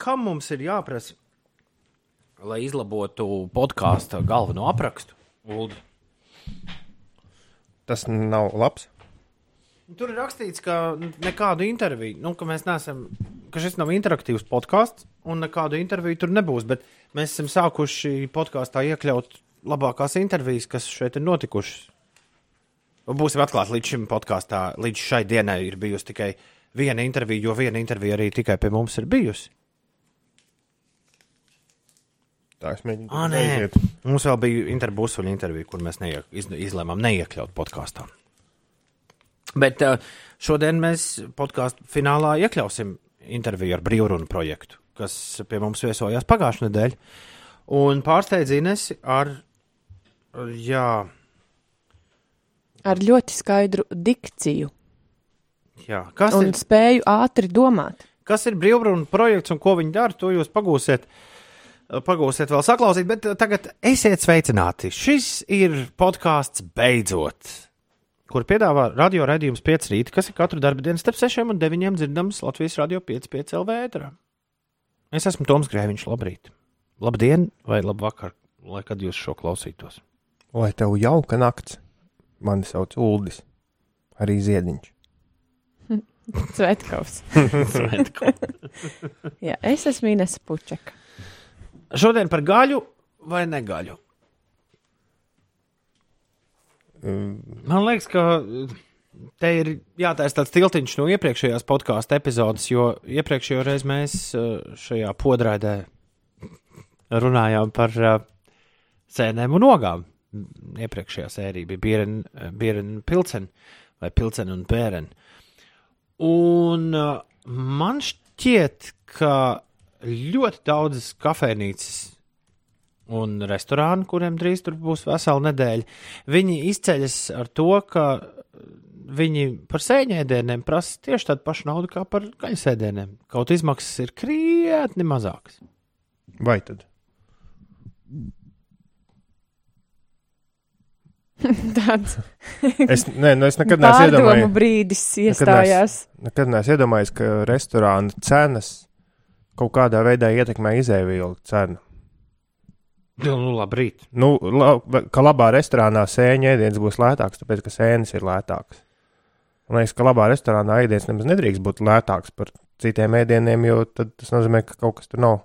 Kam mums ir jāprasa, lai izlabotu podkāstu galveno aprakstu? Uldi? Tas nav labs. Tur ir rakstīts, ka nekādu interviju, nu, ka mēs neesam, ka šis nav interaktīvs podkāsts, un nekādu interviju tur nebūs. Bet mēs esam sākuši podkāstā iekļaut labākās intervijas, kas šeit ir notikušas. Būsim atklāti līdz šim podkāstā, līdz šai dienai ir bijusi tikai viena intervija, jo viena intervija arī tikai pie mums ir bijusi. Tā es mēģinu. Ah, nē, aiziet. mums vēl bija interbusuļu intervija, kur mēs neie, iz, izlēmām neiekļaut podkāstā. Bet uh, šodien mēs podkāstu finālā iekļausim interviju ar brīvrunu projektu, kas pie mums viesojās pagājušajā nedēļā. Un pārsteidz Inesi ar, jā, Ar ļoti skaidru dikciju jā kas, un ir, spēju ātri domāt. kas ir brīvrunu projekts un ko viņi dara, to jūs pagūsiet. Pagūsiet vēl saklausīt, bet tagad esiet sveicināti. Šis ir podkāsts beidzot, kur piedāvā radio raidījums 5 rīta, kas ir katru darbu dienu starp 6 un 9 dzirdams Latvijas radio 5,5 LV. ēterā. Es esmu Toms Grēviņš, labrīt. Labdien vai labvakar, lai kad jūs šo klausītos. Lai tev jauka nakts. Mani sauc Uldis. Arī Ziediņš. Svetkovs. Jā, es esmu Ines Pučeka. Šodien par gaļu vai negaļu? Man liekas, ka te ir jātaisa tāds tiltiņš no iepriekšējās podkāstu epizodes, jo iepriekšējo reizi mēs eh, šajā podrādē runājām par eh, sēnēm un ogām. Iepriekšējā sērija bija Bierena Pilsena vai Pilsena un Bērena. Un uh, man šķiet, ka ļoti daudzas kafejnīcas un restorāni, kuriem drīz tur būs vesela nedēļa, viņi izceļas ar to, ka viņi par sēņēdieniem prasa tieši tādu pašu naudu kā par gaļasēdieniem. Kaut izmaksas ir krietni mazākas. Vai tad? Tāds Es, nē, nu es nekad neesmu iedomājies, brīdis iestājās. nekad neesmu iedomājies, ka restorāna cenas kaut kādā veidā ietekmē izēvielu cenu. Nu, nu labrīt. Nu, la, ka labā restorānā sēņa ēdiens būs lētāks, tāpēc ka sēnes ir lētākas. Man liekas, ka labā restorānā ēdiens nemaz nedrīkst būt lētāks par citiem ēdieniem, jo tad tas nozīmē, ka kaut kas tur nav.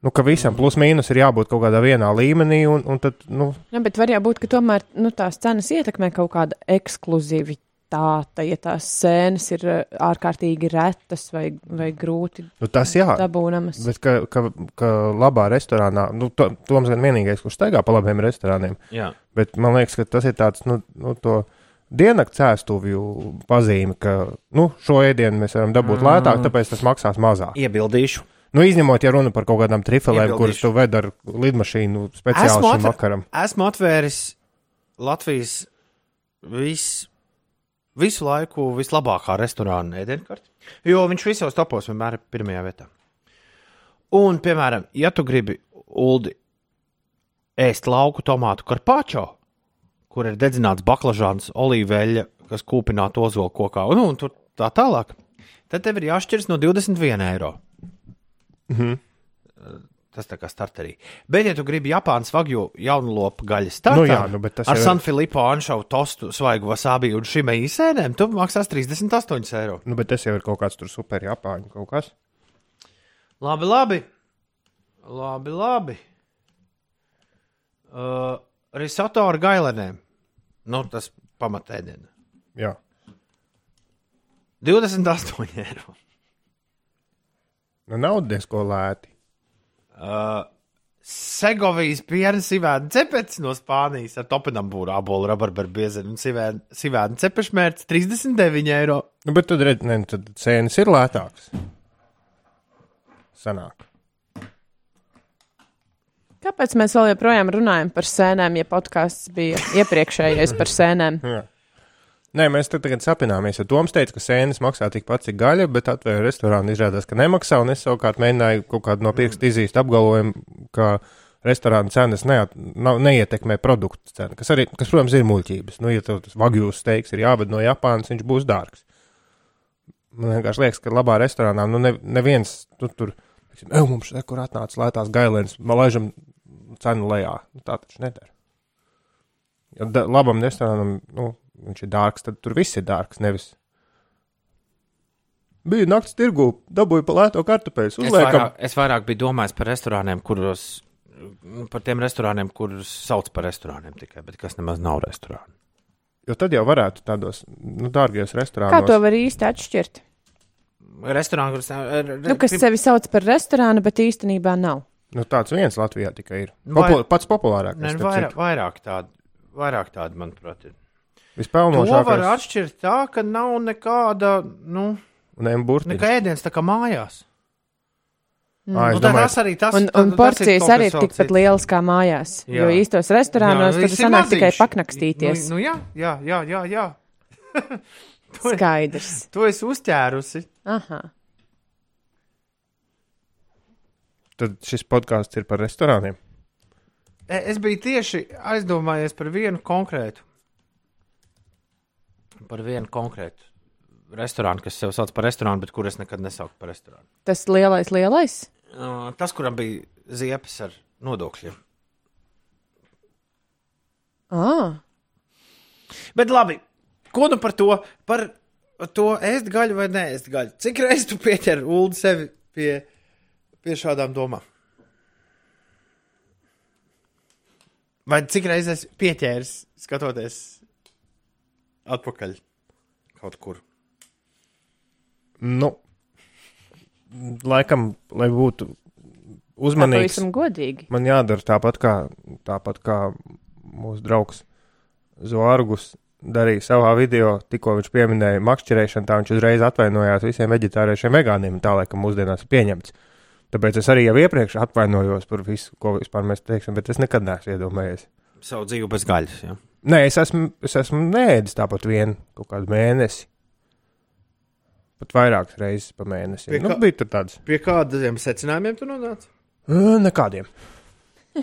Nu, ka visam plus mīnus ir jābūt kaut kādā vienā līmenī, un, un tad, nu, Jā, bet var jau būt, ka tomēr nu, tās cenas ietekmē kaut kāda ekskluzivitāte, ja tās sēnes ir eh, ārkārtīgi retas vai, vai grūti nu tas jā. dabūnamas. Bet, ka, ka, ka labā restorānā, nu, to, Toms gan vienīgais, kurš staigā pa labiem restorāniem, Jā. bet man liekas, ka tas ir tāds, nu, nu to diennakts ēstuvju pazīme, ka, nu, šo ēdienu mēs varam dabūt mm. lētāk, tāpēc tas maksās mazāk. Iebildīšu. Nu, izņemot, ja runa par kaut kādām trifelēm, kuras tu ved ar lidmašīnu speciāli Esmu šim vakaram. Esmu atvēris Latvijas vis, visu laiku vislabākā restorāna ēdienkarti, jo viņš visos topos vienmēr ir pirmajā vietā. Un, piemēram, ja tu gribi uldi ēst lauku tomātu karpāčo, kur ir dedzināts baklažāns, olīveļa, kas kūpināta ozolu kokā, un, un tur tā tālāk, tad tev ir jāšķiras no 21 eiro. Tas tā kā starterī. Bet, ja tu gribi Japānas vagju jaunu lopu gaļas startā, Nu jā, nu, ar jau ir- San Filipo anšovu tostu, svaigu wasābi un šīm īsēnēm, tu maksās 38 eiro. Nu, bet tas jau ir kaut kāds tur super japāņu kaut kas. Labi, labi. Labi, labi. Uh, risoto ar gailenēm. Nu, tas pamatēdiena. Jā. 28 eiro. Nu, nav diezko lēti. Uh, Segovijas piena sivēna cepets no Spānijas ar topinambūru, abolu, rabarberu biezenu un sivēna, sivēna cepešmērts 39 eiro. Nu, bet tad, redz, ne, tad cēnas ir lētākas. Sanāk. Kāpēc mēs vēl joprojām runājam par sēnēm, ja podkāsts bija iepriekšējais par sēnēm? Nē, mēs te tagad sapināmies. Ja Toms teica, ka sēnes maksā tikpat cik gaļa, bet atvēra restorānu izrādās, ka nemaksā. Un es savukārt mēģināju kaut kādu no pirksta izīst apgalvojumu, ka restorāna cenas neat, nav, neietekmē produktu cenu. Kas, arī, kas, protams, ir muļķības. Nu, ja tas vagjūs steiks ir jāved no Japānas, viņš būs dārgs. Man vienkārši liekas, ka labā restorānā nu ne, neviens nu, tur, teiksim, ej, mums te, kur atnāca lētās gailēnas, man laižam cenu lejā. Nu, tā taču nedara. Ja da, labam restorānam, nu, viņš ir dārgs, tad tur viss ir dārgs, nevis. Bija naktas tirgu, dabūju pa lēto kartupeļus, Es vairāk, es vairāk biju domājis par restorāniem, kuros, par tiem restorāniem, kurus sauc par restorāniem tikai, bet kas nemaz nav restorāni. Jo tad jau varētu tādos, nu, dārgajos Kā restorānos. to var īsti atšķirt? Restorāni, kurus. Re, Nu, kas sevi sauc par restorānu, bet īstenībā nav. Nu, tāds viens Latvijā tikai ir. Vai- Popu, pats populārākais. Ne, starp vairāk, vairāk tādu, vairāk tādu, manuprāt, ir. To var Vispelnošākais. atšķirt tā, ka nav nekāda, nu, nekā ēdienas tā kā mājās. Ā, es Nu, tā domāju, tas arī tas, Un, tas- un porcijas arī ir tikpat lielas kā mājās. Jā. Jo īstos restorānos tur viss ir sanāk tikai maziņš. paknakstīties. Nu, nu, jā, jā, jā, jā. jā. to, Skaidrs. to es uzķērusi. Aha. tad šis podkāsts ir par restorāniem. E, Es biju tieši aizdomājies par vienu konkrētu. Par vienu konkrētu restorānu, kas sev sauc par restorānu, bet kur es nekad nesaucu par restorānu. Tas lielais, lielais. Uh, Tas, kuram bija ziepes ar nodokļiem. Ah, Bet labi, ko nu par to? Par to ēst gaļu vai nē, ēst gaļu. Cik reizes tu pieķer ulu sevi pie, pie šādām domām? Vai cik reizes pieķēris, skatoties atpakaļ kaut kur? Nu, laikam, lai būtu uzmanīgs, pavisam godīgi. man jādara tāpat kā, tāpat kā mūsu draugs Zorgus darīja savā video, tikko viņš pieminēja makšķerēšanu, tā viņš uzreiz atvainojās visiem veģetāriešiem, vegāniem, tā laikam mūsdienās ir pieņemts. Tāpēc es arī jau iepriekš atvainojos par visu, ko vispār mēs teiksim, bet es nekad neesmu iedomājies. Savu dzīvi bez gaļas. Ja? Nē, es esmu, es esmu nēdis tāpat vienu kaut kādu mēnesi. Pat vairākas reizes pa mēnesi. Pie Nu, kā- bija tur tāds. Pie kādiem secinājumiem tu nonāci? "Ā, Nekādiem.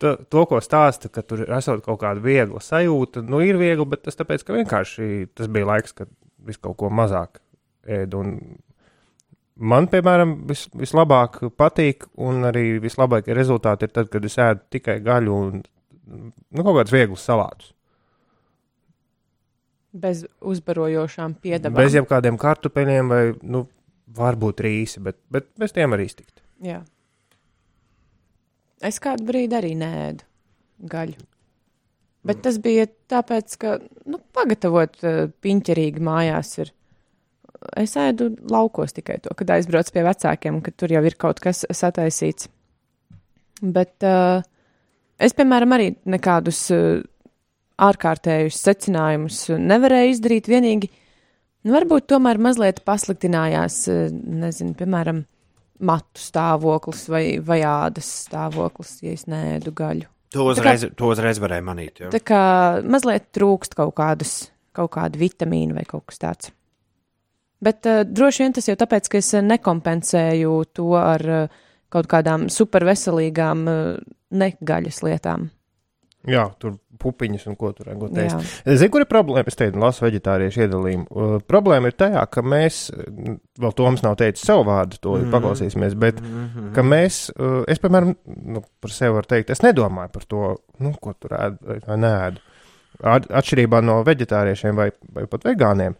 to, to, ko stāsta, ka tur ir kaut kāda viegla sajūta, nu ir viegli, bet tas tāpēc, ka vienkārši tas bija laiks, kad viss kaut ko mazāk ēd. Un man, piemēram, vis, vislabāk patīk, un arī vislabākie rezultāti ir tad, kad es ēdu tikai gaļu un nu, kaut kādus vieglus salātus. Bez uzbarojošām piedevām. Bez jebkādiem kartupeļiem vai, nu, varbūt rīsi, bet, bet bez tiem arī iztikt. Jā. Es kādu brīdi arī nēdu gaļu. Bet tas bija tāpēc, ka nu, pagatavot uh, piņķerīgi mājās ir. Es ēdu laukos tikai to, kad aizbraucu pie vecākiem, kad tur jau ir kaut kas sataisīts. Bet uh, es, piemēram, arī nekādus uh, ārkārtējus secinājumus nevarēju izdarīt. Vienīgi, nu, varbūt tomēr mazliet pasliktinājās, uh, nezinu, piemēram, matu stāvoklis vai, vai ādas stāvoklis, ja es nēdu gaļu. To uzreiz, to uzreiz varēja manīt. Ja? Tā kā mazliet trūkst kaut kādas, kaut kāda vitamīna vai kaut kas tāds. Bet uh, droši vien tas jau tāpēc, ka es nekompensēju to ar uh, kaut kādām superveselīgām uh, negaļas lietām. Jā, tur pupiņas un ko tur Jā. teikt. Zinu, kur ir problēma. Es teicu, lasu vegetāriešu iedalījumu. Uh, problēma ir tajā, ka mēs, uh, vēl Toms nav teicis savu vārdu, to mm. paklausīsimies, bet Mhm. ka mēs, uh, es, piemēram, nu, par sevi varu teikt, es nedomāju par to, nu, ko tur ēd vai- nē. Atšķirībā no vegetāriešiem vai, vai pat vegāniem,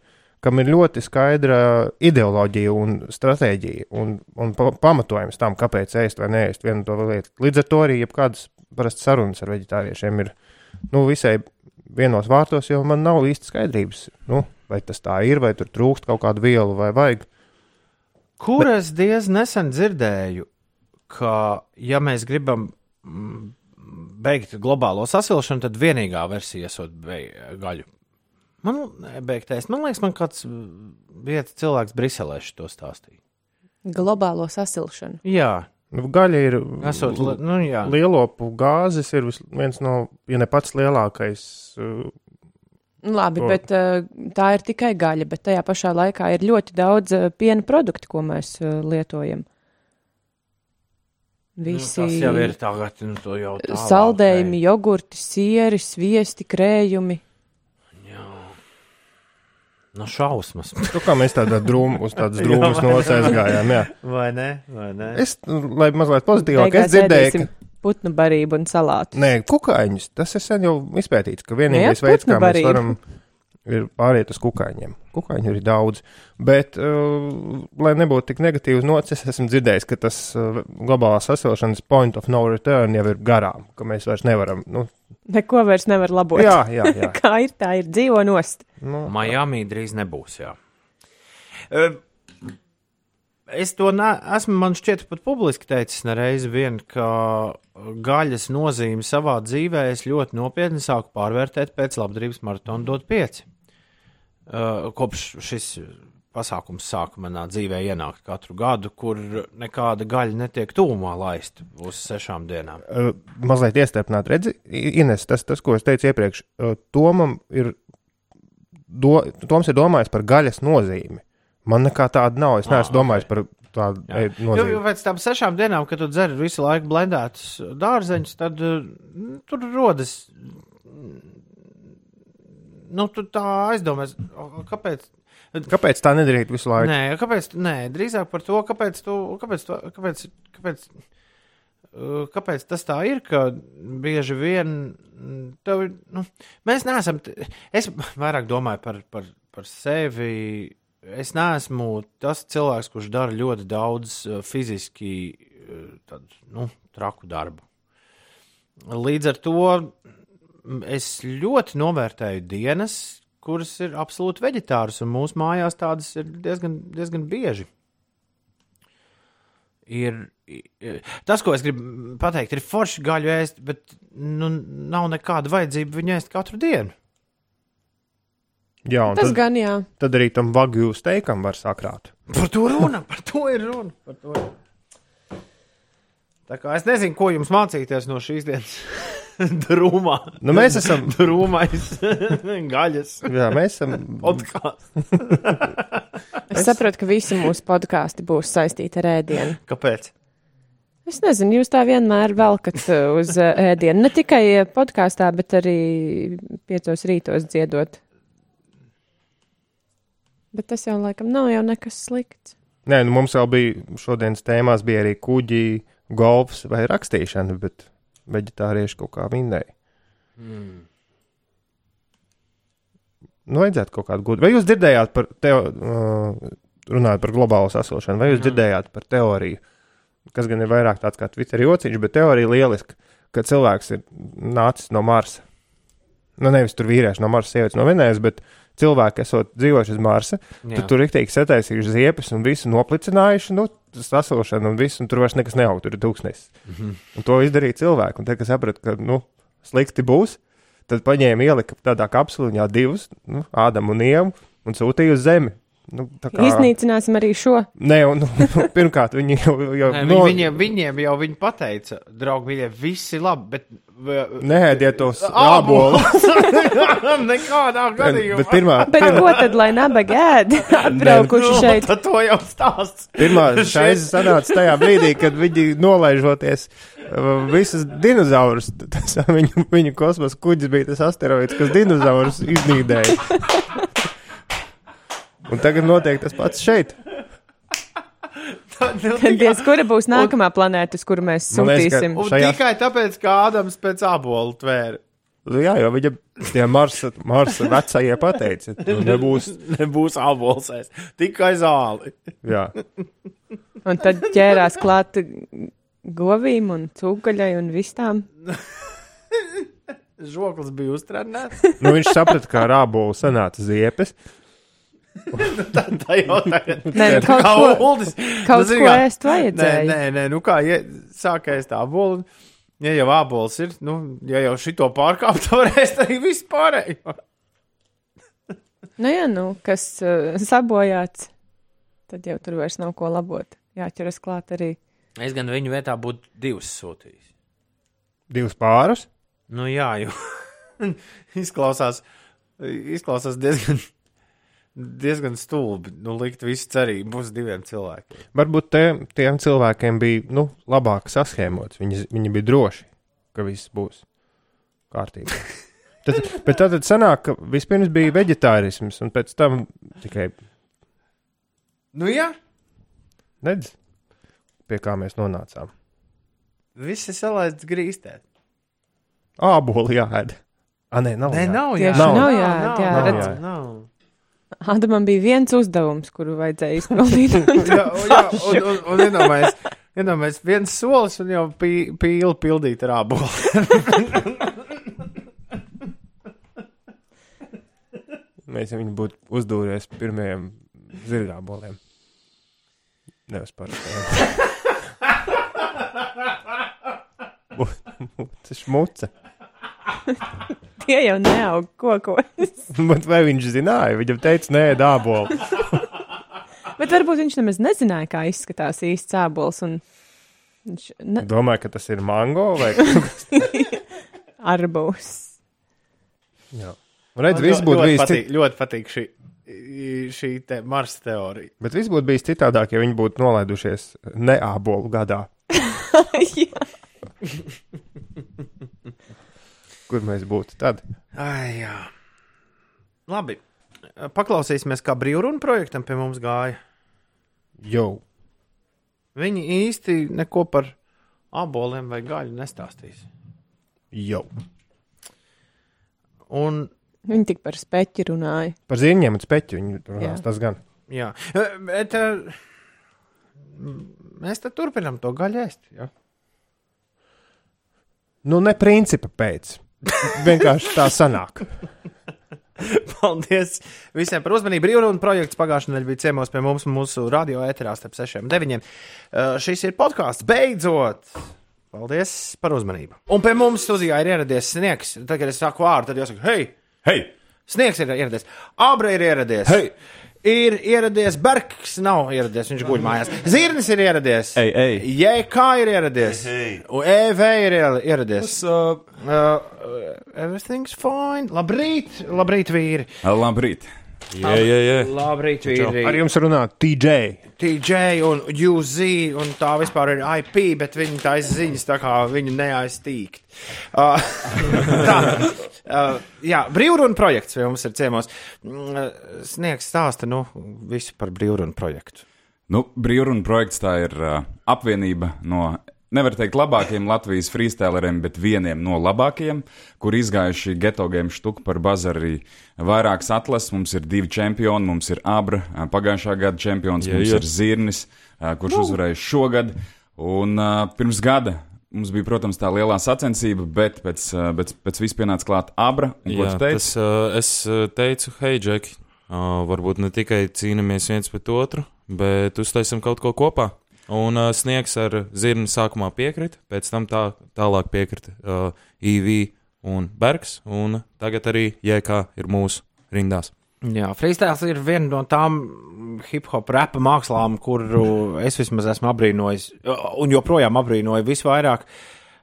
kam ir ļoti skaidra ideoloģija un stratēģija un, un pa, pamatojums tam, kāpēc ēst vai neēst vienu to lietu. Līdz ar to arī jebkādas parasti sarunas ar vegetāriešiem ir nu, visai vienos vārtos, jo man nav īsti skaidrības, nu, vai tas tā ir, vai tur trūkst kaut kādu vielu vai vajag. Kur Bet... diezgan nesen dzirdēju, ka, ja mēs gribam mm, beigt globālo sasilšanu, tad vienīgā versija bei- gaļu. Man beigtais, man liekas, man kāds vietas cilvēks Briselē to stāstīja. Globālo sasilšanu. Jā, Nu, gaļa ir. esot, li- nu jā. Lielopu gāzes ir viens no, ja ne pats lielākais. uh, Nu, Labi, To- bet uh, tā ir tikai gaļa, bet tajā pašā laikā ir ļoti daudz uh, piena produktu, ko mēs uh, lietojam. Visi Nu, tas jau ir tagad, nu, to jau tā. saldējumi, jogurti, sieri, sviesti, krējumi. No šausmas. Nu, kā mēs tādā drūmā, uz tādas drūmas nolas aizgājām. Jā. Vai ne? Vai ne? Es, nu, lai mazliet pozitīvāk, Beigās es dzirdēju, ka. Putnu barību un salātu. Nē, kukaiņus. Tas ir sen jau izpētīts, ka vienīgais Jā, veids, kā mēs barība. varam, ir pāriet uz kukaiņiem. Kukaiņu ir daudz, bet, uh, lai nebūtu tik negatīvs nots, es esmu dzirdējis, ka tas uh, globālās sasilšanas point of no return jau ir garām, ka mēs vairs nevaram. Nu, Neko vairs nevar labot. jā, jā, jā. Kā ir, tā ir dzīvo nost. Nu, Miami drīz nebūs. Jā. Es to ne, esmu, man šķiet, pat publiski teicis nereiz vien, ka gaļas nozīmi savā dzīvē es ļoti nopietni sāku pārvērtēt pēc labdarības maratona dot pieci. Uh, kopš šis pasākums sāka manā dzīvē ienākt katru gadu, kur nekāda gaļa netiek tūmā laista uz sešām dienām. uh, mazliet iestarpināt, redzi, Ines, tas, tas, ko es teicu iepriekš, uh, Tomam ir, do, Toms ir domājis par gaļas nozīmi. Man nekā tāda nav, es Ah, neesmu domājis par tādu e, Jo, nozīmi. jo pēc tam sešām dienām, kad tu dzer visu laiku blendētus dārzeņus, tad uh, tur rodas. Nu, tu tā aizdomājies, o, kāpēc. Kāpēc tā nedarīt visu laiku? Nē, kāpēc? Nē, drīzāk par to, kāpēc. Tu, kāpēc, tu, kāpēc, kāpēc, uh, kāpēc tas tā ir, ka bieži vien mm, tev, nu, mēs neesam. Es vairāk domāju par, par, par sevi. Es neesmu tas cilvēks, kurš dara ļoti daudz uh, fiziski uh, tādu, nu, traku darbu. Līdz ar to mm, es ļoti novērtēju dienas, kuras ir absolūti veģetāras, un mūsu mājās tādas ir diezgan, diezgan bieži. Ir, ir, tas, ko es gribu pateikt, ir forši gaļu ēst, bet nu, nav nekāda vajadzība viņu ēst katru dienu. Jā, Tas tad, gan jā. tad arī tam vagju steikam var sakrāt. Par to runa, par to ir runa. par to ir. Tā kā es nezinu, ko jums mācīties no šīs dienas drūmā. Nu, mēs esam- drūmais gaļas Jā, mēs esam. podkāsts. Es saprotu, ka visi mūsu podkāsti būs saistīti ar ēdienu. Kāpēc? Es nezinu, jūs tā vienmēr velkat uh, uz uh, ēdienu. Ne tikai uh, podkāstā, bet arī piecos rītos dziedot. Bet tas jau laikam nav jau nekas slikts. Nē, nu, mums vēl bija šodienas tēmās, bija arī kuģi, golfs vai rakstīšana, bet veģetārieši kaut kā vinnēja. Mm. Nu, vajadzētu kaut kādu gudru. Vai jūs dzirdējāt par, teo, uh, runājot par globālo sasilšanu, vai jūs Jā. dzirdējāt par teoriju, kas gan ir vairāk tāds kā Twitter jociņš, bet teorija lieliska, ka cilvēks ir nācis no Marsa. Nu, nevis tur vīrieši no Marsa, sievietes no Venējas, bet cilvēki, esot dzīvojuši uz Marsa, Jā. Tad tur rīktīgi sataisījuši ziepes un visu noplicinājuši, nu, sasilšanu un visu, un tur vairs nekas neaug, tur ir tūkstnesis. Mhm. Un to izdarīja cilvēki, un tad, kad saprata, ka, nu, slikti būs, tad paņēma ielika tādā kapsuliņā divus, nu, Ādamu un Ievu, un sūtīja uz Zemi. Nu, kā, Iznīcināsim arī šo. Nē, un, nu, pirmkārt, viņi jau, jau Nē, no, vi- viņiem, viņiem jau viņi pateica, draugi, viņiem viss ir labi, bet. neēdiet tos ābolus. Nekādā gadījumā. Bet pirmā, Bet ko tad, lai nabaga ēd? Atbraukuši šeit. Tad to jau stāsts. Pirmā šais sanāca tajā brīdī, kad viņi nolaižoties uh, visus dinozaurus. Tas, viņu, viņu kosmosa kuģis bija tas asteroīds, kas dinozaurus iznīdēja. Un tagad notiek tas pats šeit. Nu, Diez, kura būs nākamā planēta, uz kuru mēs liekas, sūtīsim? Un šajā- tikai tāpēc, ka Ādams pēc abola tvēra. Nu, jā, jo viņa tie Marsa, Marsa vecajie pateica, ka nebūs. Nebūs abols ēst, tikai zāli. Jā. Un tad ķērās klāt govīm un cūgaļai un vistām. Žoklis bija uztrenēts. Nu, viņš saprata, ka ar ābolu sanāca ziepes. Tā jau tagad. Nē, nu, kaut Kā ko, Uldis. kaut zini ko kā, ēst Nē, vajadzēja. nē, nē, nu kā ja, sākais tā abola. Ja jau abols ir, nu, ja jau šito pārkāpt, tad varēs arī visu pārējo. Nu jā, nu, kas uh, sabojāts, tad jau tur vairs nav ko labot. Jāķeras klāt arī. Es gan viņu vietā būtu divus sūtījis. Divus pārus. Nu, jā, jo izklausās, izklausās diezgan, diezgan stulbi. Nu, likt visu cerību uz diviem cilvēkiem. Varbūt te, tiem cilvēkiem bija nu, labāk saskēmots. Viņi, viņi bija droši, ka viss būs kārtībā. Tad, bet tā tad sanāk, ka vispirms bija veģetārisms, un pēc tam tikai Nu, jā, nedz, pie kā mēs nonācām. viss ir salaists grīstē. Āboli jāēd. Ah, nē, nav. Nē, nav jā. nav jāēd, jā, Nav redz. jāēd. nav. Ādamam bija viens uzdevums, kuru vajadzēja izpildīt. un Jā, un- jā, un, un, un iedomājies, iedomājies, viens solis un jau pī- pīli pildīt ar ābolu. Mēs viņu būtu uzdūries pirmajiem zirgāboliem. Nevis par Tas ir šmuce. Tie jau neaug kokos. Bet vai viņš zināja? Viņam teica, nē, dābolu. Bet varbūt viņš nemaz nezināja, kā izskatās īsts cēbols. un Viņš ne... Domāju, ka tas ir mango vai arbūs. Jā. Redz, viss būtu bijis, patīk, cit... ļoti patīk šī, šī te Marsa teorija. Bet viss būtu bijis citādāk, ja viņi būtu nolaidušies neābolu gadā. Kur mēs būtu tad. Ai, jā. Labi. Paklausīsimies, kā brīvruna projektam pie mums gāja. Jau. Viņi īsti neko par aboliem vai gaļu nestāstīs. Jau. Un, Viņi tik par speķi runāja. Par zīmēm un speķu viņi runās, Jā. tas gan. jā, bet eh, mēs turpinām to gaļu ēst. Ja? Nu, ne principa pēc. Vienkārši tā sanāk. Paldies visiem par uzmanību. Brīvruna projekts pagājušajā nedēļā bija ciemos pie mums, mūsu radio ēterā starp 6 un 9. Uh, šis ir podkāsts. Beidzot! Paldies par uzmanību. Un pie mums studijā ir ieradies sniegs. Tad, kad es saku vārdu, tad jāsaka, hei, Hei! sniegs ir ieradies. Abra ir ieradies. Hei! Ir ieradies Bergs, nav ieradies, viņš guļ mājās. Zirnis ir ieradies. Ei, ei. JK ir ieradies. EV ir ier- ieradies. Uh, Uh, everything's fine. Labrīt, labrīt, vīri. labrīt! Jā, jā, jā. Labrīt, vīri. Ar jums runā TJ. TJ un UZ un tā vispār ir IP, bet viņi tā ziņas tā kā viņu neaiztīkt. Uh, tā, uh, jā, brīvruna projekts pie mums ir ciemos. Mm, uh, Sniegs stāsta, nu, visu par brīvruna projektu. Nu, brīvruna projekts tā ir uh, apvienība no, nevar teikt, labākajiem Latvijas freestyleriem, bet vieniem no labākajiem, kur izgājuši geto game štuku par bazarī. Vairākas atlases, mums ir divi čempioni, mums ir Abra, pagājušā gada čempions, Jā, mums jā. ir Zirnis, kurš uzvarēja šogad. Un uh, pirms gada mums bija, protams, tā lielā sacensība, bet pēc, pēc, pēc vispār pienāca klāt Abra. Un, ko Jā, tas, uh, es teicu, hei, Džek, uh, varbūt ne tikai cīnāmies viens pret otru, bet uztaisam kaut ko kopā. Un uh, sniegs ar zirni sākumā piekrita, pēc tam tā, tālāk piekrita uh, IV un Bergs, un tagad arī JK ir mūsu rindās. Jā, freestyles ir viena no tām hip hop rapa mākslām, kuru es vismaz esmu apbrīnojis, un joprojām apbrīnoju visvairāk.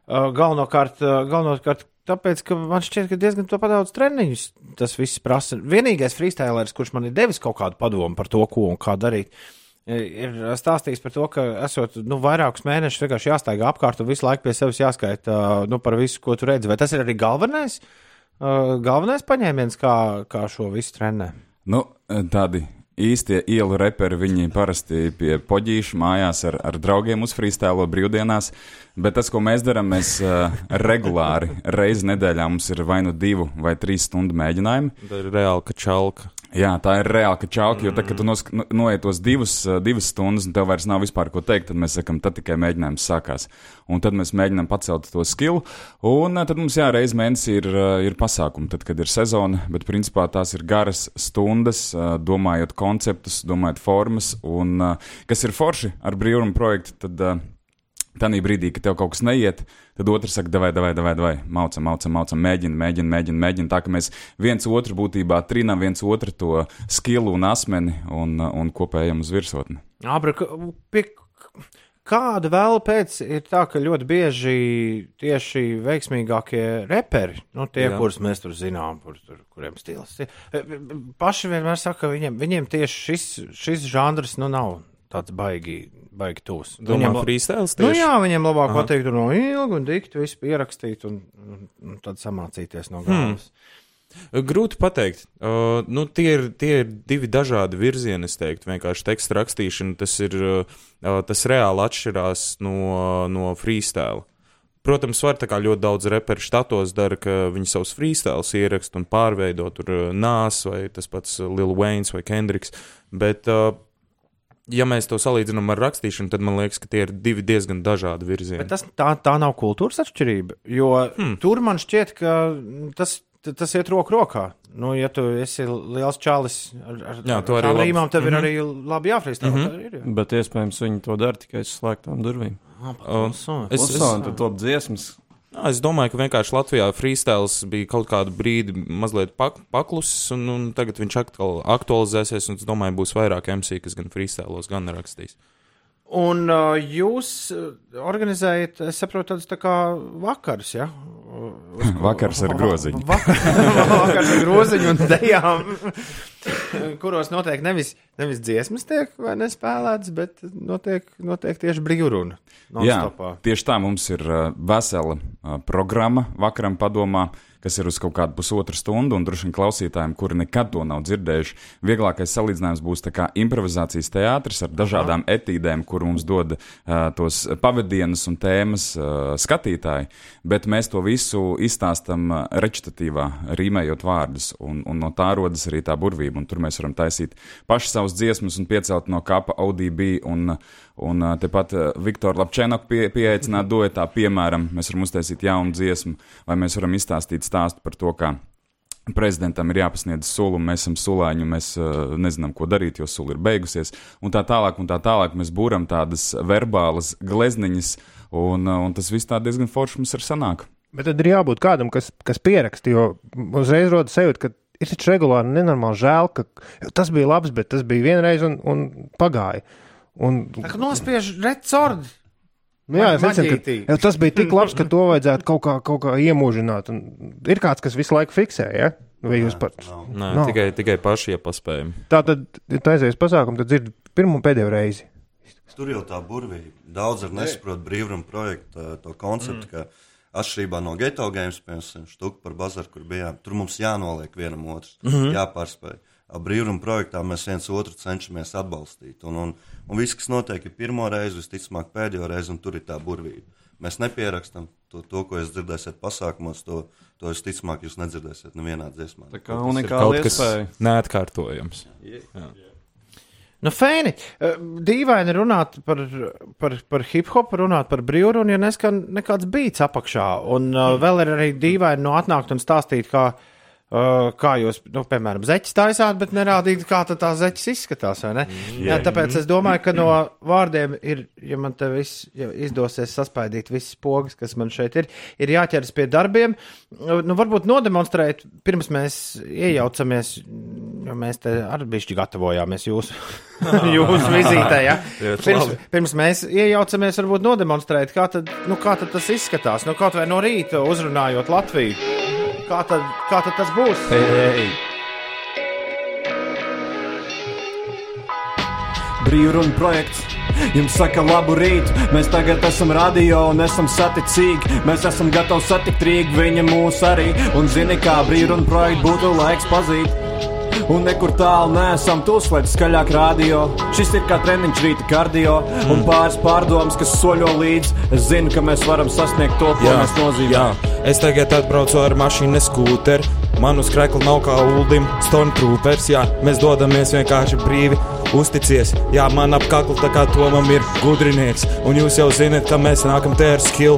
Uh, Galvenokārt, uh, galvenokārt tāpēc, ka man šķiet, ka diezgan daudz treniņus tas viss prasa. Vienīgais freestyleris, kurš man ir devis kaut kādu padomu par to, ko un kā darīt. Ir stāstījis par to, ka esot nu, vairākus mēnešus vienkārši jāstaigā apkārt un visu laiku pie sevis jāskaita nu, par visu, ko tu redzi. Vai tas ir arī galvenais, uh, galvenais paņēmiens, kā, kā šo visu trenē? Nu, tādi īstie ielu reperi, viņi parasti pie poģīša mājās ar, ar draugiem uz freestēlo brīvdienās, bet tas, ko mēs darām, mēs uh, regulāri reizi nedēļā mums ir vai nu divu vai trīs stundu mēģinājumi. Tā ir reāli kačalka. Jā, tā ir reāli, ka čauki, jo tad, kad tu nos, no- noiet tos divus, uh, divas stundas, un tev vairs nav vispār ko teikt, tad mēs sakam, tad tikai mēģinājums sākās. Un tad mēs mēģinām pacelt to skilu, un uh, tad mums jā, reiz mēnesī ir, uh, ir pasākumi, tad, kad ir sezona, bet principā tās ir garas stundas, domājot konceptus, domājot formas, un kas ir forši ar brīvumu projektu, tad Tanī brīdī, kad tev kaut kas neiet, tad otrs saka, vai, vai, vai, vai, maucam, maucam, maucam, mēģina, mēģina, mēģina, mēģina. Tā kā mēs viens otru būtībā trinām, viens otru to skilu un asmeni un, un kopējam uz virsotni. Abra, pie kāda vēl pēc ir tā, ka ļoti bieži tieši veiksmīgākie reperi, nu, tie. Jā. kurus mēs tur zinām, kur, tur, kuriem stils, tie, paši vienmēr saka, ka viņiem, viņiem tieši šis, šis žanrs nu, nav tāds baigi, baigi tūs. Domā, la- freestyles Nu, tieši? jā, viņiem labāk Aha. pateikt no ilgi un dikti, visu pierakstīt un, un, tad samācīties no galvas. Grūti pateikt. Uh, nu, tie, ir, tie ir divi dažādi virzieni, es teiktu. Vienkārši teksta rakstīšana, tas, ir, uh, tas reāli atšķirās no, no freestyle. Protams, var tā kā ļoti daudz reperu štatos dara, ka viņi savus freestyles ieraksta un pārveido tur uh, nās vai tas pats Lil Wayne vai Kendricks. Bet, uh, ja mēs to salīdzinām ar rakstīšanu, tad man liekas, ka tie ir divi diezgan dažādi virzieni. Bet tas, tā, tā nav kultūras atšķirība. Jo hmm. tur man šķiet, ka tas, tas iet roku rokā. Nu, ja tu esi liels čalis ar, ar, Jā, ar labi- rīmām, tev Mhm. ir arī labi jāfrīstā. Mm -hmm. ir, jā. Bet iespējams viņi to dara tikai aiz slēgtām durvīm. Uh, So, es, es, Klusā, un tad top dziesmas. Jā, es domāju, ka vienkārši Latvijā freestyles bija kaut kādu brīdi mazliet pak paklusis, un, un tagad viņš atkal aktualizēsies. Es domāju, būs vairāk MC, kas gan freestylos, gan rakstīs. Un uh, jūs uh, organizējat, es saprotu, tādus tā kā vakarus, ja? Vakars ar groziņu. Vakar, vakars ar groziņu un dejām, kuros notiek nevis, nevis dziesmas tiek vai nespēlētas, bet notiek, notiek tieši brīvruna. Jā, tieši tā mums ir uh, vesela uh, programma vakaram padomā. Kas ir uz kaut kādu pusotru stundu, un droši vien klausītājiem, kuri nekad to nav dzirdējuši, vieglākais salīdzinājums būs tā kā improvizācijas teātris ar dažādām etīdēm, kur mums dod uh, tos pavadienus un tēmas uh, skatītāji, bet mēs to visu izstāstam uh, rečitatīvā, rīmējot vārdus, un, un no tā rodas arī tā burvība, un tur mēs varam taisīt paši savus dziesmas un piecelt no kapa ODB un, un tepat Viktora Lapčēnoku pie, pieaicināt duetā, piemēram, mēs varam uztaisīt jaunu dziesmu, vai mēs varam izstāstīt stāstu par to, kā prezidentam ir jāpasniedz sula, un mēs esam sulāņi, mēs uh, nezinām, ko darīt, jo sula ir beigusies, un tā tālāk, un tā tālāk mēs būram tādas verbālas glezniņas, un, un tas viss tā diezgan forši mums ir sanāk. Bet tad ir jābūt kādam, kas, kas pieraksta, jo uzreiz rodas sajūta, ka ir taču regulāri nenormāli žēl, ka tas bija labs, bet tas bija vienreiz un, un pagāja. Un, Tā nospiež recordi. nu, jā, maģītī. ka, tas bija tik labs, ka to vajadzētu kaut kā, kaut kā iemūžināt. Un ir kāds, kas visu laiku fiksē, ja? Vai jūs pat? Nē, Nav. tikai, tikai paši iepaspējami. Tā tad, ja tu aizies pasākumu, tad dzird pirmo un pēdējo reizi. Tur jau tā burvība. Daudz arī nesaprot brīvrumu projektu to konceptu, mm. ka atšķirībā no geto games, piemēram, štuku par bazaru, kur bijām, tur mums jānoliek vienam otrs, mm -hmm. jāpārspēj. Ar brīvrumu projektā mēs viens otru cenšamies atbalstīt. Un, un, un viss, kas notiek, ir pirmo reizi, visticamāk, pēdējo reizi, un tur ir tā burvība. Mēs nepierakstam to, to ko jūs dzirdēsiet pasākumos, to, to visticamāk jūs nedzirdēsiet nevienā dziesmā. Tā kā Kaut unikāla kas iespēja. neatkārtojams. Nu, fēni. Eh, Dīvaini runāt par, par, par hip hop, runāt par brīvrunu, ja neskan nekāds beats apakšā. Un uh, vēl ir arī dīvaini no atnākt un stāstīt, kā, uh, kā jūs, nu, piemēram, zeķis taisāt, bet nerādīt, kā tā zeķis izskatās. ne? Jā, tāpēc es domāju, ka no vārdiem ir, ja man te viss ja izdosies saspaidīt visas pogas, kas man šeit ir, ir jāķeras pie darbiem. Nu, varbūt nodemonstrēt, pirms mēs iejaucamies, jo mēs te arī bišķi gatavojāmies jūsu, jūsu vizītē. Ja? Pirms, pirms mēs iejaucamies, varbūt nodemonstrēt, kā tad, nu, kā tad tas izskatās. Nu, kaut vai no rīta uzrunājot Latviju. Kā tad, kā tad tas būs? Hey. Brīvruna projekts. Jums saka, labu rītu. Mēs tagad esam radio un esam saticīgi. Mēs esam gatavi satikt Rīgu, viņa mūs arī. Un zini, kā brīvruna projekts būtu laiks pazīt. Un nekur tālu nesam tūslēti skaļāk radio. Šis ir kā treniņš rīta kardio un pāris pārdomas, kas soļo līdzi. Es zinu, ka mēs varam sasniegt to, ko mēs nozīmējam. jā, es tagad atbraucu ar mašīnu, skūteri. Man uz krekla nav kā ULDIM, Stormtroopers. Jā, mēs dodamies vienkārši brīvi. Uzticies, jā, man ap kaklu tā kā Tomam ir gudrinieks. Un jūs jau zināt, ka mēs nākam te ar skill.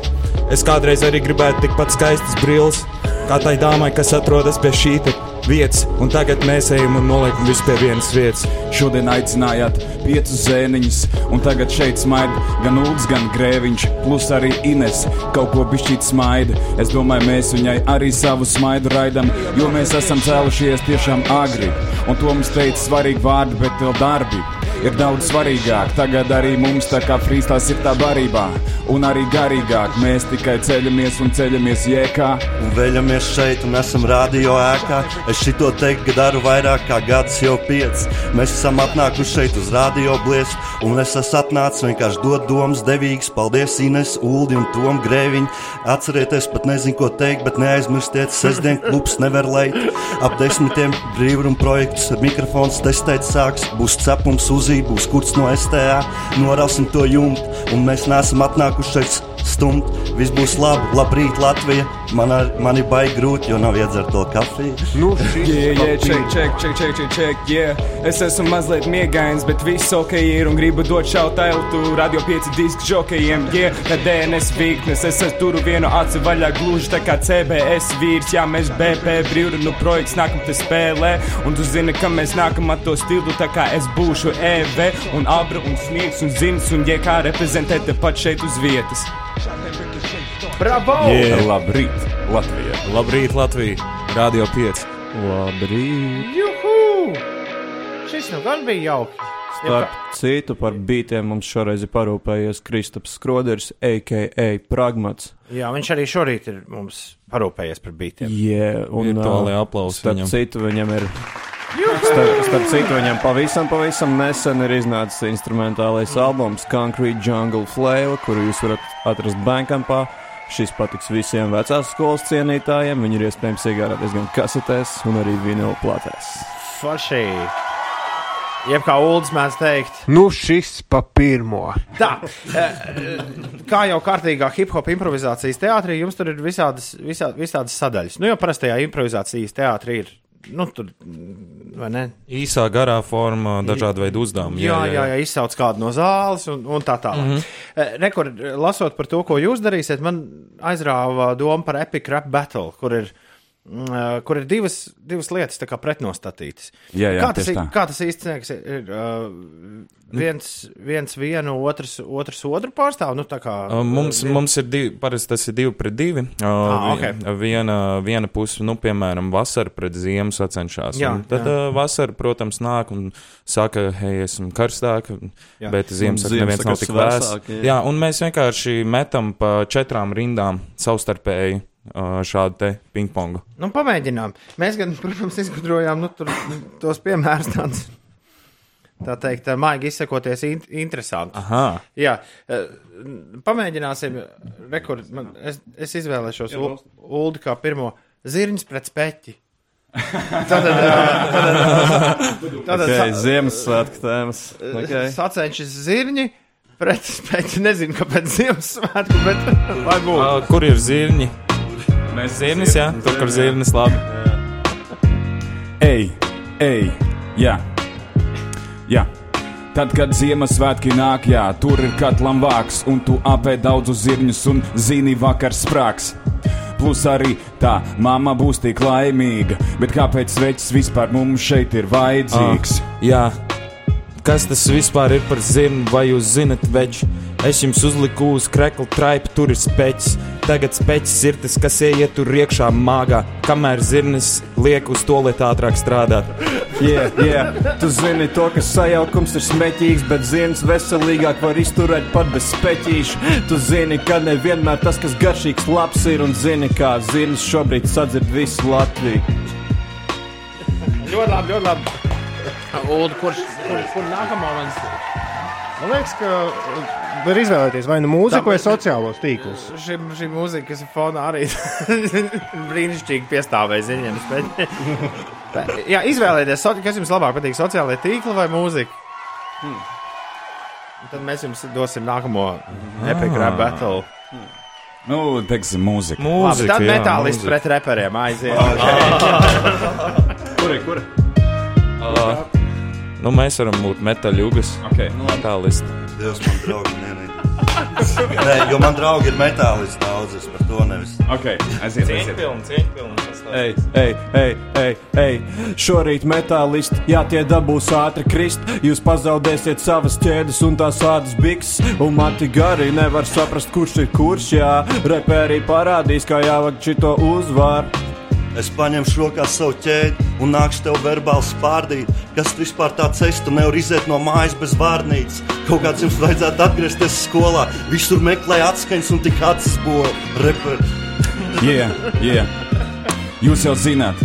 Es kādreiz arī gribētu tikpat skaistas brilles, kā tai dāmai, kas atrodas pie šī te vietas. Un tagad mēs ejam un noliekam visu pie vienas vietas. Šodien aicinājāt piecus zēniņus, un tagad šeit smaida gan Ulds, gan Grēviņš, plus arī Ines. Kaut ko bišķīt smaida. Es domāju, mēs viņai arī savu smaidu raidam, jo mēs esam cēlušies tiešām agri. Un to mums teica svarīgi vārdi, bet vēl darbi. Ir daudz svarīgāk. Tagad arī mums tā kā frīstās ir tā barībā, un arī garīgāk. Mēs tikai ceļamies un ceļamies jēkā. Un veļamies šeit un esam radio ēkā. Es šito teiktu, ka daru vairāk kā gadus jau pieci. Mēs esam atnākuši šeit uz radio blies, un es esmu atnācis vienkārši dot domas devīgas. Paldies Ines, Uldi un Tom Grēviņ. Atcerieties, pat nezinu, ko teikt, bet neaizmirstiet, sestdien klubs nevar leit. Ap desmitiem brīvrumu projektus ar mikrofons testēt sāks. Būs cepums uzī, būs kurts no STA. Norausim to jumtu, un mēs neesam atnākuši šeit stumt. Viss būs labi, labrīt Latvija. Man, ar, man ir baigi grūti, jo nav iedzert to kafiju. Nu, Yeah, yeah, check, check, check, check, check, check, yeah. Es esmu mazliet miegains, bet viss ok ir un gribu dot šautājumu radio 5 disku žokejiem, yeah. Kad DNS virknes, es esmu turu vienu aci vaļā gluži tā kā CBS vīrs, jā, mēs BP brīvrunu projekts nākam te spēlē, un tu zini, ka mēs nākam ar to stilu, tā kā es būšu EV un Abra un Sniegs un Zins un JK reprezentēt tepat šeit uz vietas. Bravo! Yeah. Labrīt, Latvija! Labrīt, Latvija! Radio 5. Labrīt! Juhu! Šis nu gan bija jauki. Starp citu, par beigtiem mums šoreiz ir parūpējies Kristaps Skroders, a.k.a. Pragmats. Jā, viņš arī šorīt ir mums parūpējies par beigtiem. Yeah, un Virtuālie ā, aplausi Starp viņam. citu, viņam ir. Starp, starp citu, viņam pavisam, pavisam nesen ir iznācis instrumentālais albums Concrete Jungle Flavor, kuru jūs varat atrast Bankampā. Šis patiks visiem vecās skolas cienītājiem. Viņi ir iespējams iegādāties gan kasetēs, gan arī vinila platēs. Forši! Jeb kā Ulas mēdz teikt, Nu, šis pa pirmo. tā, eh, kā jau kārtīgā hip hop improvizācijas teātrī, jums tur ir visādas, visā, visādas sadaļas. Nu, jau parastajā improvizācijas teātrī ir, nu, tur, ne? Īsā, garā formā, dažādi veidi uzdevumi. Jā, jā, jā, izsauc kādu no zāles un, un tā tālāk. Mm -hmm. Rekord, lasot par to, ko jūs darīsiet, man aizrāva doma par Epic Rap Battle, kur ir, eh, kur ir divas, divas lietas tā kā pretnostatītas. Jā, jā, kā, tas, tā. kā tas īstenībā ir? Uh, viens, viens vienu, otrs, otrs otru pārstāv. Nu, tā kā, Uh, Mums, uh, mums ir divi, parasti tas ir divi pret divi. Uh, Ah, vi- ok. viena, viena puse, nu, piemēram, vasara pret ziemu sacenšas. Jā, Un Tad jā. uh, vasara, protams, nāk un saka, hei, esmu karstāk, Jā. bet ziema Un saka, neviens nav tik svēsāk, jā. Jā, un mēs vienkārši metam pa četrām rindām savstarpēji šādu te pingpongu. Nu, pamēģinām. Mēs, gan, protams, izgudrojām nu, tur, tos piemērus tādus. Tā teikt, maigi izsakoties, in interesanti. Aha, Jā, pamēģināsim. Rekord, man, es, es izvēlēšos U- Ulu kā pirmo zirņus pret speķi. Tātad, tātad, tātad Okay, Ziemassvētku tēmas. Okay. sacenšas zirņi pret speķi. Nezinu, kāpēc Ziemassvētku, bet lai būtu. kur ir zirņi? Mēs zirnis, jā, tur, kur zirnis labi. Ej, ej, jā, jā. Tad, kad Ziemassvētki nāk, jā, tur ir katlam vāks, un tu apēd daudzus zirņus, un zini, vakars sprāgs. Plus arī tā, mamma būs tik laimīga, bet kāpēc sveķis vispār mums šeit ir vajadzīgs? Ah, jā, kas tas vispār ir par zirni, vai jūs zinat, veģi? Es jums uzliku uz krekla traipa, tur ir speķis. Tagad speķis ir tas, kas ieiet tur iekšā māgā, kamēr zirnis liek uz to lietu ātrāk strādāt. Jā, jā, tu zini to, ka sajaukums ir smēķīgs, bet zirns veselīgāk var izturēt pat bez speķīša. Tu zini, ka nevienmēr tas, kas garšīgs, labs ir, un zini, kā zirns šobrīd sadzird visu Latviju. Ļoti labi, ļoti labi. Ulu, kurš, kur, kur nākamā manas? Man liekas, ka var izvēlēties vai nu mūziku, vai sociālos tīklus. Šī, šī mūzika, kas ir fonā, arī brīnišķīgi piestāvēja ziņām. Jā, izvēlieties, so- kas jums labāk patīk, sociālai tīkli vai mūzika. Hmm. Tad mēs jums dosim nākamo epic rap battle. Nu, teiksim, mūzika. Labi, Mūzika, tad jā, metālists mūzika. pret reperiem aiziet. Kur ir? Kur? Nu, mēs varam būt metaļugas. Okay. Metālisti. Dievs, man draugi nenīd. Nē, jo man draugi ir metālis daudz, es par to nevis. Okay. Aiziet, aiziet. Ej, ej, ej, ej, ej, šorīt metālisti, jā, tie dabūs ātri krist. Jūs pazaudēsiet savas ķēdes un tās ādas biks. Un mati gari nevar saprast, kurš ir kurš, jā. Repērī parādīs, kā jāvāk šito uzvāru. Es paņemšu rokā savu ķēdi un nākšu tev verbāli spārdīt. Kas tu vispār tāds esi? Tu nevari iziet no mājas bez vārnīcas. Kaut kāds jums vajadzētu atgriezties skolā. Visur meklē atskaņas un tik acis bola. Reperi. Jā, jā. Jūs jau zināt,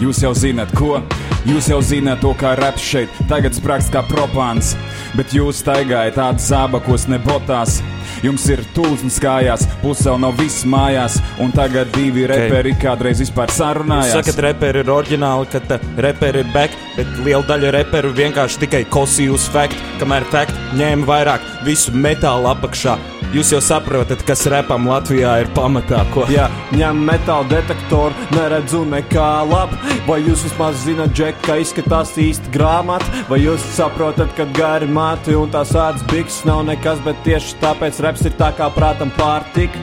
jūs jau zināt, ko? Jūs jau zināt to, kā raps šeit tagad sprāgst kā propāns. Bet jūs staigājat tādas zābakos, ne botās. Jums ir tūlsnes kājās, pusē nav viss mājās, un tagad divi okay. reperi kādreiz vispār Jūs sarunājās. sakat, reperi ir oriģināli, ka tā reperi ir back, bet liela daļa reperu vienkārši tikai kosījus fact, kamēr fact ņēma vairāk visu metālu apakšā. Jūs jau saprotat, kas repam Latvijā ir pamatā, ko. Jā, ņem metāla detektoru, neredzu nekā labu. Vai jūs vismaz zināt, Džek, kā izskatās īsti grāmata? Vai jūs saprotat, ka gari mati un tās ādas bikses nav nekas, bet tieši tāpēc reps ir tā kā prātam pārtika?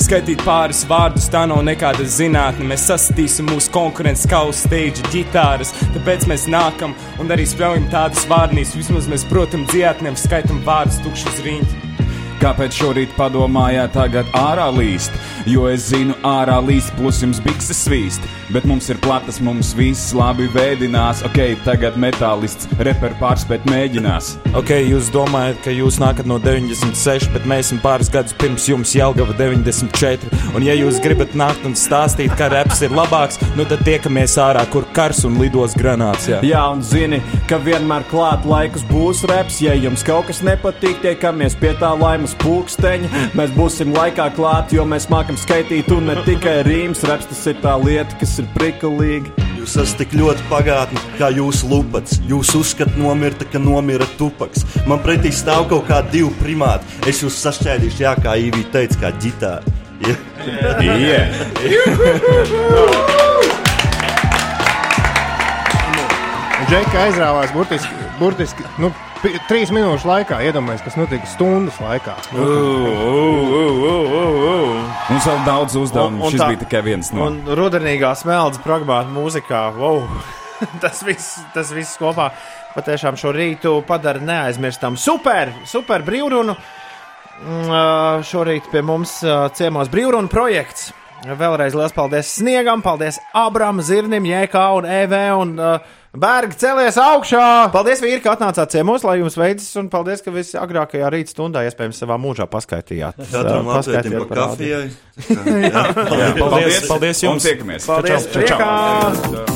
Skaitīt pāris vārdus, tā nav nekāda zinātne. Mēs sastīsim mūsu konkurences uz stage ģitāras. Tāpēc mēs nākam un arī spēlējam tādas vārnīs. Vismaz mēs, protams, nevis skaitam vārdus tukšus riņķus. Kāpēc šorīt padomājāt, tagad ārā līst? Jo es zinu, ārā līst, plus jums bikses svīst. Bet mums ir platas, mums viss labi vēdinās. Ok, tagad metālists, reper pārspēt mēģinās. Ok, jūs domājat, ka jūs nākat no 96, bet mēs esam pāris gadus pirms jums Jelgava 94. Un ja jūs gribat nākt un stāstīt, ka reps ir labāks, nu tad tiekamies ārā, kur kars un lidos granāts. Jā. Jā, un zini, ka vienmēr klāt laikus būs reps. Ja jums kaut kas nepatīk, tiekamies pie tā laimas pulksteņa. Mēs būsim laikā klāt, jo mēs mākam skaitīt, un ne tikai rīms. Reps tas ir tā lieta, kas ir prikulīga. Jūs esat tik ļoti pagātni, kā jūsu lupats. Jūs uzskatāt, nomirta, ka nomira tupaks. Man pretī stāv kaut kādi divi primāti. Es jūs sašķēdīšu, jā, kā Īvija teica, kā ģitāra. Ja? Yeah. Un Džeka aizrāvās burtiski, burtiski nu, trīs minūšu laikā. Iedomājieties, kas notika stundas laikā. Mums vēl daudz uzdevumu. Un- un Šis tā- bija tikai viens no. Un rudenīgā smeldz pragmāta mūzikā. Wow. tas, viss, tas viss kopā patiešām šo rītu padara neaizmirstam. Super, super brīvrunu. Mm, Šorīt pie mums ciemos brīvrunu projekts. Vēlreiz liels paldies Sniegam, paldies Abram, Zirnim, JK un EV un uh, Bērgi celies augšā! Paldies, vīri, ka atnācāt ciemos, lai jums veicas, un paldies, ka visi agrākajā rīta stundā iespējams savā mūžā paskaitījāt. Katram Ā, latvietim paskaitījāt pa par kafijai. Paldies, paldies Un jums! tiekamies! Paldies, čau, čau. priekā!